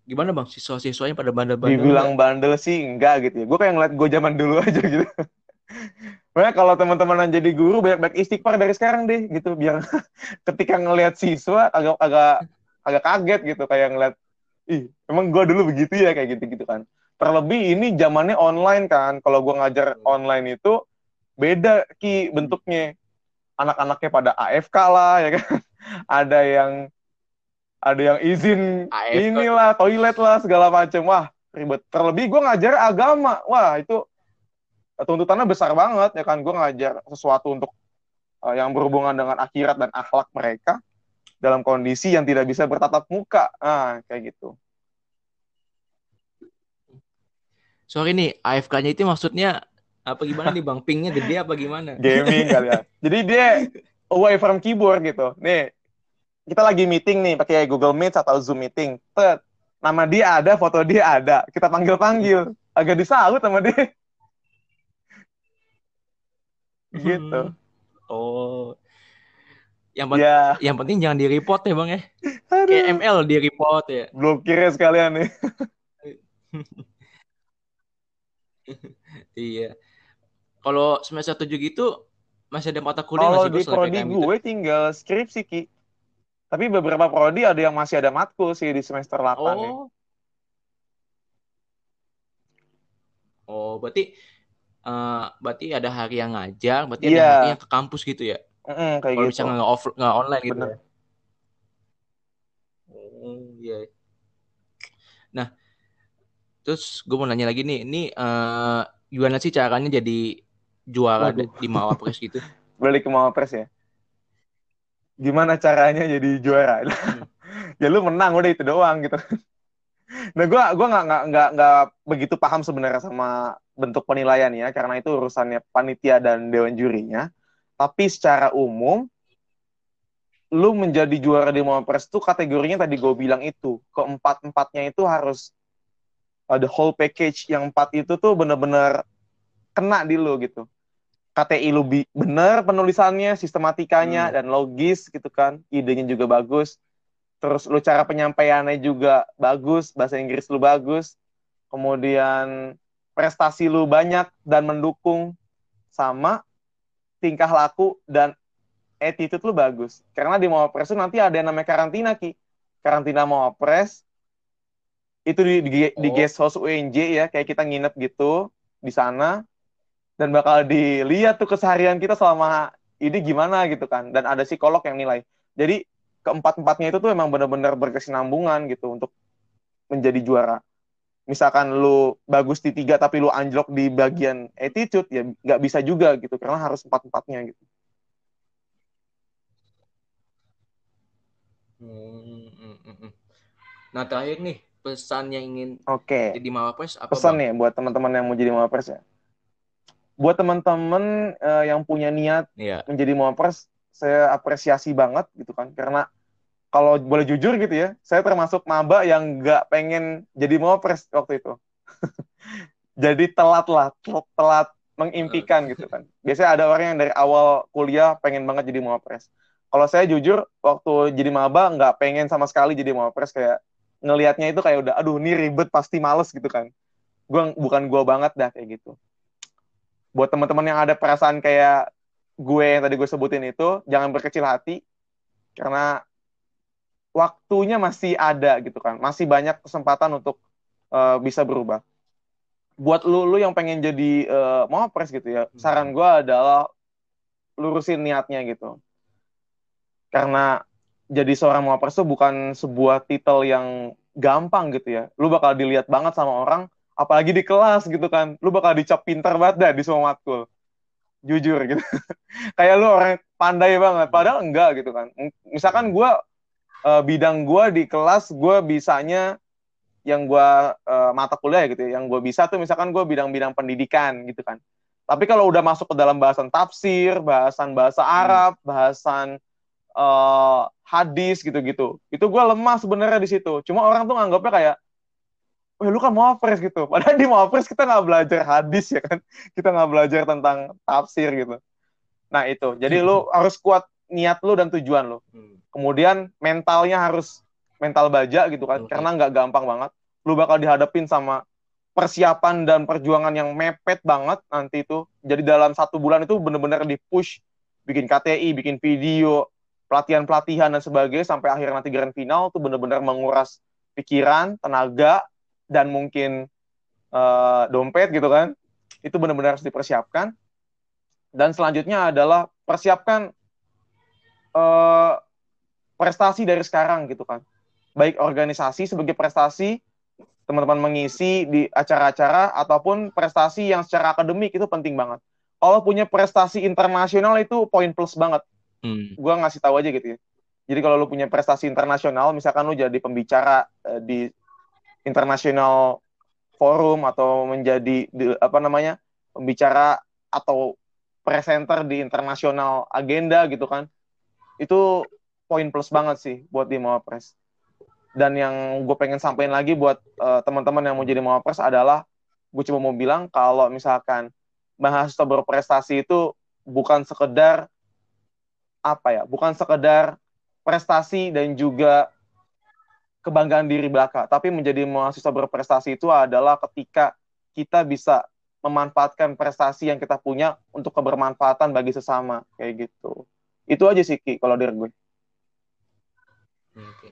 Gimana bang? Siswa-siswanya pada bandel-bandel dibilang bandel sih enggak gitu ya. Gue kayak ngeliat gue zaman dulu aja gitu Makanya kalau teman-teman yang jadi guru banyak-banyak istighfar dari sekarang deh gitu. Biar ketika ngelihat siswa agak agak agak kaget gitu. Kayak ngeliat ih emang gue dulu begitu ya? Kayak gitu gitu kan. Terlebih ini zamannya online kan. Kalau gue ngajar online itu beda ki bentuknya. Anak-anaknya pada AFK lah ya kan. Ada yang ada yang izin AFK. inilah toilet lah segala macam wah ribet. Terlebih gue ngajar agama. Wah itu tuntutannya besar banget ya kan gue ngajar sesuatu untuk uh, yang berhubungan dengan akhirat dan akhlak mereka dalam kondisi yang tidak bisa bertatap muka ah kayak gitu sorry nih AFK-nya itu maksudnya apa gimana nih bang pingnya gede apa gimana gaming kali ya jadi dia away from keyboard gitu nih kita lagi meeting nih pakai Google Meet atau Zoom meeting. Tet, nama dia ada, foto dia ada. Kita panggil-panggil. Agak disalut sama dia. Gitu. Hmm. Oh. Yang, pen ya. yang penting jangan di-report ya bang ya. Aduh. Kayak ML di-report ya. Blokir sekalian nih. iya. Kalau semester 7 gitu masih ada mata kuliah Kalau di prodi gue gitu? tinggal skripsi Ki. Tapi beberapa prodi ada yang masih ada matkul sih di semester 8 oh. ya. Oh, berarti uh, berarti ada hari yang ngajar, berarti yeah. ada iya. hari yang ke kampus gitu ya? Mm -hmm, kayak Kalau gitu. misalnya nggak off nggak online gitu. Bener. Yeah. Nah, terus gue mau nanya lagi nih, ini uh, gimana sih caranya jadi juara Waduh. di Mawapres gitu? Balik ke Mawapres ya? gimana caranya jadi juara hmm. ya lu menang udah itu doang gitu nah gue gua nggak nggak nggak nggak begitu paham sebenarnya sama bentuk penilaian ya karena itu urusannya panitia dan dewan jurinya tapi secara umum lu menjadi juara di Mawapres itu kategorinya tadi gue bilang itu keempat empatnya itu harus ada whole package yang empat itu tuh bener-bener kena di lu gitu KTI lu bener penulisannya, sistematikanya hmm. dan logis gitu kan. Idenya juga bagus. Terus lu cara penyampaiannya juga bagus, bahasa Inggris lu bagus. Kemudian prestasi lu banyak dan mendukung sama tingkah laku dan attitude lu bagus. Karena di Mawapres itu nanti ada yang namanya karantina Ki. Karantina Mawapres itu di, di, oh. di guest house UNJ ya, kayak kita nginep gitu di sana dan bakal dilihat tuh keseharian kita selama ini gimana gitu kan dan ada psikolog yang nilai jadi keempat empatnya itu tuh emang benar-benar berkesinambungan gitu untuk menjadi juara misalkan lu bagus di tiga tapi lu anjlok di bagian attitude ya nggak bisa juga gitu karena harus empat empatnya gitu hmm, hmm, hmm, nah terakhir nih pesan yang ingin okay. jadi mawapres apa pesan bang? nih buat teman-teman yang mau jadi mawapres ya buat teman-teman uh, yang punya niat yeah. menjadi mawapres saya apresiasi banget gitu kan karena kalau boleh jujur gitu ya saya termasuk maba yang nggak pengen jadi mawapres waktu itu. Jadi telat lah telat mengimpikan gitu kan. Biasanya ada orang yang dari awal kuliah pengen banget jadi mawapres. Kalau saya jujur waktu jadi maba nggak pengen sama sekali jadi mawapres. Kayak ngelihatnya itu kayak udah aduh ini ribet pasti males gitu kan. Gua bukan gua banget dah kayak gitu. Buat teman-teman yang ada perasaan kayak gue yang tadi gue sebutin itu jangan berkecil hati. Karena waktunya masih ada gitu kan. Masih banyak kesempatan untuk uh, bisa berubah. Buat lu lu yang pengen jadi uh, mau pres gitu ya hmm. saran gue adalah lurusin niatnya gitu. Karena jadi seorang mau pres itu bukan sebuah titel yang gampang gitu ya. Lu bakal dilihat banget sama orang apalagi di kelas gitu kan. Lu bakal dicap pinter banget dah di semua matkul. Jujur gitu. Kayak lu orang pandai banget. Padahal enggak gitu kan. Misalkan gue uh, bidang gue di kelas gue bisanya yang gue uh, mata kuliah gitu ya, yang gue bisa tuh misalkan gue bidang-bidang pendidikan gitu kan tapi kalau udah masuk ke dalam bahasan tafsir bahasan bahasa hmm. Arab hmm. bahasan uh, hadis gitu-gitu itu gue lemah sebenarnya di situ cuma orang tuh nganggapnya kayak Wah, lu kan muafres gitu. Padahal di muafres kita nggak belajar hadis ya kan. Kita nggak belajar tentang tafsir gitu. Nah itu. Jadi lu harus kuat niat lu dan tujuan lu. Hmm. Kemudian mentalnya harus mental baja gitu kan. Okay. Karena nggak gampang banget. lu bakal dihadapin sama persiapan dan perjuangan yang mepet banget nanti itu. Jadi dalam satu bulan itu bener-bener di push bikin KTI, bikin video, pelatihan-pelatihan dan sebagainya sampai akhir nanti grand final tuh bener-bener menguras pikiran, tenaga, dan mungkin uh, dompet gitu kan. Itu benar-benar harus dipersiapkan. Dan selanjutnya adalah persiapkan uh, prestasi dari sekarang gitu kan. Baik organisasi sebagai prestasi, teman-teman mengisi di acara-acara ataupun prestasi yang secara akademik itu penting banget. Kalau punya prestasi internasional itu poin plus banget. Hmm. Gue ngasih tahu aja gitu ya. Jadi kalau lu punya prestasi internasional, misalkan lu jadi pembicara uh, di internasional forum atau menjadi di, apa namanya pembicara atau presenter di internasional agenda gitu kan, itu poin plus banget sih buat di Mawapres. Dan yang gue pengen sampaikan lagi buat uh, teman-teman yang mau jadi Mawapres adalah gue cuma mau bilang kalau misalkan mahasiswa berprestasi itu bukan sekedar apa ya, bukan sekedar prestasi dan juga kebanggaan diri belaka, tapi menjadi mahasiswa berprestasi itu adalah ketika kita bisa memanfaatkan prestasi yang kita punya untuk kebermanfaatan bagi sesama kayak gitu. Itu aja sih Ki kalau dari gue. Oke.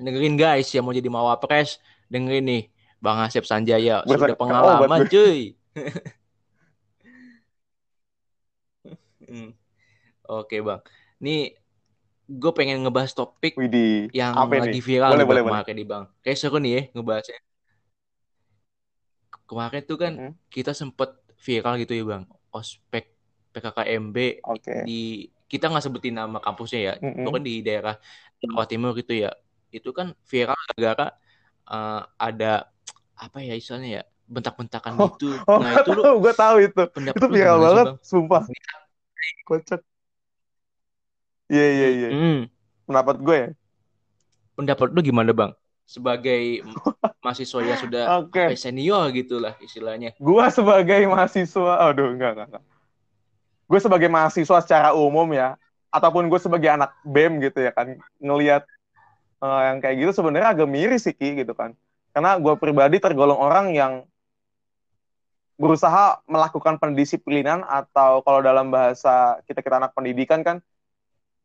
Dengerin guys yang mau jadi mawapres, dengerin nih Bang Asep Sanjaya sudah pengalaman oh, cuy. hmm. Oke bang. Nih gue pengen ngebahas topik Widih. yang Apa lagi viral boleh, boleh, kemarin nih bang. Kayak seru nih ya ngebahasnya. Kemarin tuh kan hmm. kita sempet viral gitu ya bang. Ospek PKKMB okay. di kita nggak sebutin nama kampusnya ya. Mm -hmm. Itu kan di daerah Jawa Timur gitu ya. Itu kan viral gara-gara uh, ada apa ya istilahnya ya bentak-bentakan oh, gitu. Oh, nah itu gue tahu itu. Itu viral banget, sumpah. Kocak. Iya iya iya. Hmm. Pendapat gue ya. Pendapat lu gimana bang? Sebagai mahasiswa yang sudah okay. senior gitulah istilahnya. Gue sebagai mahasiswa, aduh enggak enggak. enggak. Gue sebagai mahasiswa secara umum ya, ataupun gue sebagai anak bem gitu ya kan, ngelihat uh, yang kayak gitu sebenarnya agak miris sih Ki gitu kan. Karena gue pribadi tergolong orang yang berusaha melakukan pendisiplinan atau kalau dalam bahasa kita kita anak pendidikan kan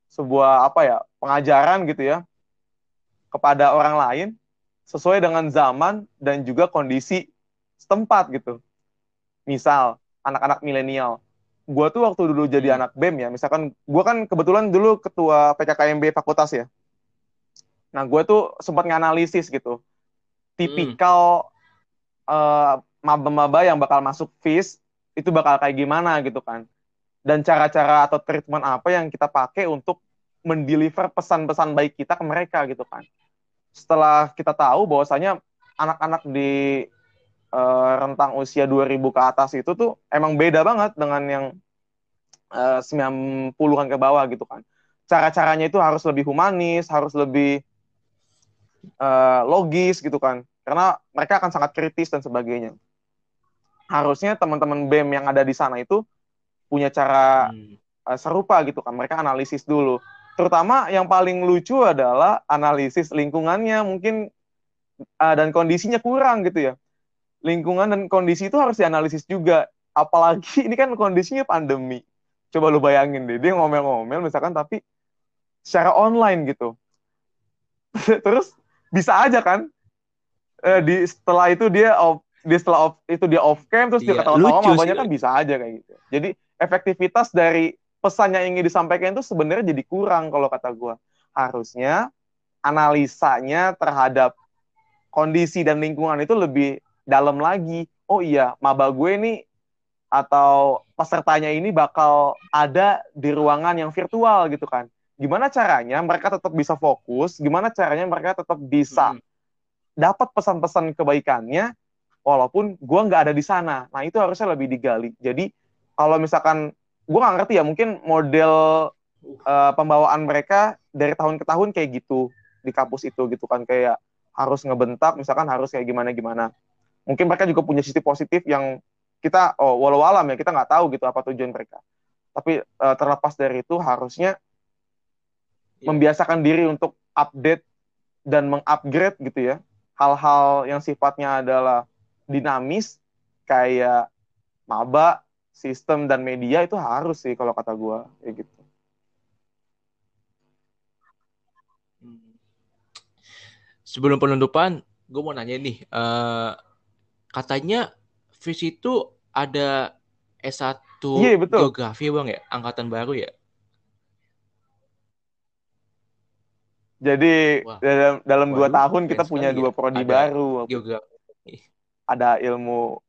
sebuah apa ya pengajaran gitu ya kepada orang lain sesuai dengan zaman dan juga kondisi setempat gitu. Misal anak-anak milenial, gue tuh waktu dulu jadi hmm. anak bem ya, misalkan gue kan kebetulan dulu ketua PKKMB fakultas ya. Nah gue tuh sempat nganalisis gitu, tipikal hmm. uh, maba-maba yang bakal masuk FIS itu bakal kayak gimana gitu kan dan cara-cara atau treatment apa yang kita pakai untuk mendeliver pesan-pesan baik kita ke mereka gitu kan. Setelah kita tahu bahwasanya anak-anak di uh, rentang usia 2000 ke atas itu tuh emang beda banget dengan yang uh, 90-an ke bawah gitu kan. Cara-caranya itu harus lebih humanis, harus lebih uh, logis gitu kan. Karena mereka akan sangat kritis dan sebagainya. Harusnya teman-teman BEM yang ada di sana itu punya cara hmm. uh, serupa gitu kan. Mereka analisis dulu. Terutama yang paling lucu adalah analisis lingkungannya mungkin uh, dan kondisinya kurang gitu ya. Lingkungan dan kondisi itu harus dianalisis juga. Apalagi ini kan kondisinya pandemi. Coba lu bayangin deh, dia ngomel-ngomel misalkan tapi secara online gitu. Terus bisa aja kan eh, di setelah itu dia off, di setelah off, itu dia off cam terus iya, dia ketawa-tawa banyak kan bisa aja kayak gitu. Jadi efektivitas dari pesan yang ingin disampaikan itu sebenarnya jadi kurang kalau kata gue. Harusnya analisanya terhadap kondisi dan lingkungan itu lebih dalam lagi. Oh iya, maba gue nih atau pesertanya ini bakal ada di ruangan yang virtual gitu kan. Gimana caranya mereka tetap bisa fokus? Gimana caranya mereka tetap bisa hmm. dapat pesan-pesan kebaikannya walaupun gue nggak ada di sana. Nah itu harusnya lebih digali. Jadi kalau misalkan gue gak ngerti ya mungkin model uh, pembawaan mereka dari tahun ke tahun kayak gitu di kampus itu gitu kan kayak harus ngebentak misalkan harus kayak gimana gimana mungkin mereka juga punya sisi positif yang kita oh walau alam ya kita nggak tahu gitu apa tujuan mereka tapi uh, terlepas dari itu harusnya yeah. membiasakan diri untuk update dan mengupgrade gitu ya hal-hal yang sifatnya adalah dinamis kayak maba, sistem dan media itu harus sih kalau kata gue kayak gitu. Sebelum penutupan, gue mau nanya nih, uh, katanya FIS itu ada S1 Iya, betul. geografi bang ya, angkatan baru ya? Jadi Wah. dalam dalam dua tahun kita punya dua ya. prodi Ada baru. Geografi. Ada ilmu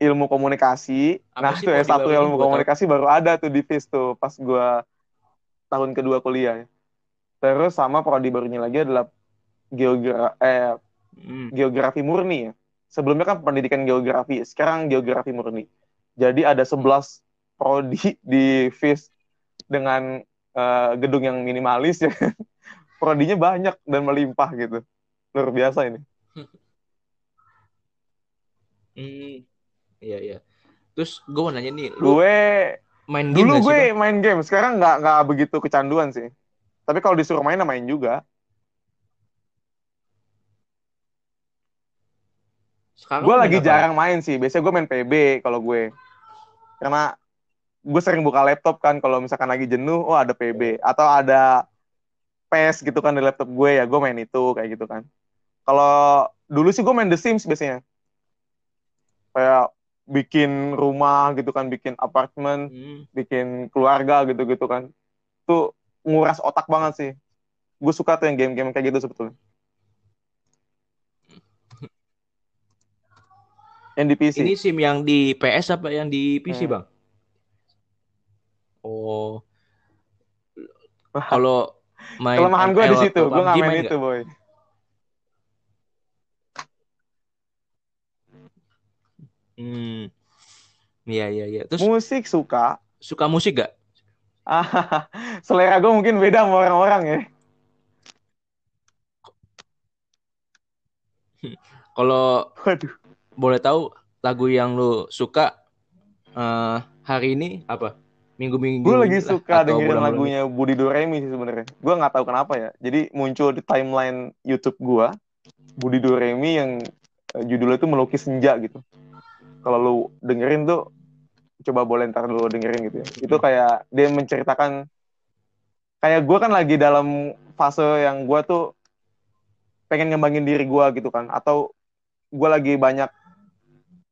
ilmu komunikasi. Apa nah, tuh prodi S1 barunya? ilmu tahu. komunikasi baru ada tuh di FIS tuh pas gua tahun kedua kuliah. Terus sama prodi barunya lagi adalah geogra eh Hmm. geografi murni ya. Sebelumnya kan pendidikan geografi, sekarang geografi murni. Jadi ada 11 prodi di FIS dengan eh, gedung yang minimalis ya. Prodinya banyak dan melimpah gitu. Luar biasa ini. Hmm. Iya iya. Terus gue mau nanya nih, lu Gue main game dulu sih gue main game, sekarang nggak nggak begitu kecanduan sih. Tapi kalau disuruh main, main juga. Sekarang Gue lagi apa? jarang main sih. Biasanya gue main PB kalau gue. Karena gue sering buka laptop kan kalau misalkan lagi jenuh, oh ada PB atau ada PS gitu kan di laptop gue ya, gue main itu kayak gitu kan. Kalau dulu sih gue main The Sims biasanya. Kayak bikin rumah gitu kan, bikin apartemen, Hmm. bikin keluarga gitu-gitu kan. Itu nguras otak banget sih. Gue suka tuh yang game-game kayak gitu sebetulnya. Yang di PC. Ini SIM yang di PS apa yang di PC Hmm. bang? Oh, kalau main Kelemahan gue di situ, gue nggak main main itu boy. Hmm. Iya iya iya. Terus Musik suka. suka musik gak? Ah, selera gue mungkin beda sama orang-orang ya. Kalau Waduh. Boleh tahu lagu yang lu suka eh, hari ini apa? Minggu-minggu Gue lagi ini lah, suka dengerin lagunya Budi Doremi sih sebenarnya. Gue nggak tahu kenapa ya. Jadi muncul di timeline YouTube gue Budi Doremi yang eh, judulnya itu melukis senja gitu. Kalau lu dengerin tuh coba boleh ntar lu dengerin gitu ya. Itu kayak dia menceritakan kayak gue kan lagi dalam fase yang gue tuh pengen ngembangin diri gue gitu kan. Atau gue lagi banyak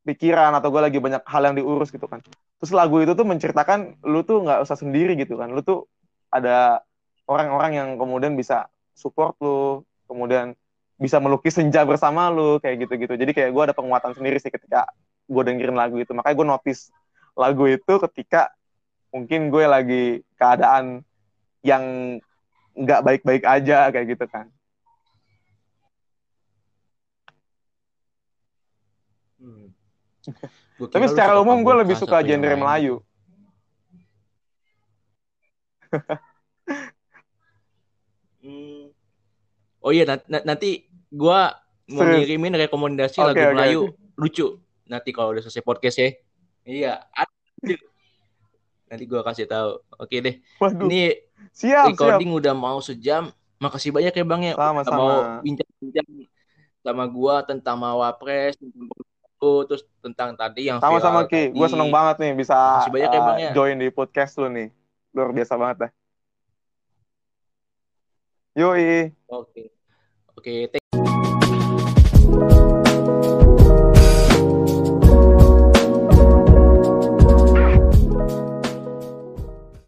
pikiran atau gue lagi banyak hal yang diurus gitu kan. Terus lagu itu tuh menceritakan lu tuh nggak usah sendiri gitu kan. Lu tuh ada orang-orang yang kemudian bisa support lu, kemudian bisa melukis senja bersama lu kayak gitu-gitu. Jadi kayak gue ada penguatan sendiri sih ketika gue dengerin lagu itu. Makanya gue notice lagu itu ketika mungkin gue lagi keadaan yang nggak baik-baik aja kayak gitu kan. Hmm. Gua Tapi secara umum gue lebih suka genre lain Melayu. Hmm. Oh iya nanti, nanti gua mau Serius. ngirimin rekomendasi Oke, lagu oke, Melayu lucu. Nanti kalau udah selesai podcast ya. Iya. Nanti gua kasih tahu. Oke deh. Waduh, Ini siap, siap. recording udah mau sejam. Makasih banyak ya Bang ya udah mau Sama-sama. bincang-bincang sama gua tentang Mawapres, tentang Pemilu, terus tentang tadi yang Sama-sama Ki, gue seneng banget nih bisa banyak ya, uh, ya. join di podcast lu nih. Luar biasa banget dah. Yoi. Oke. Oke,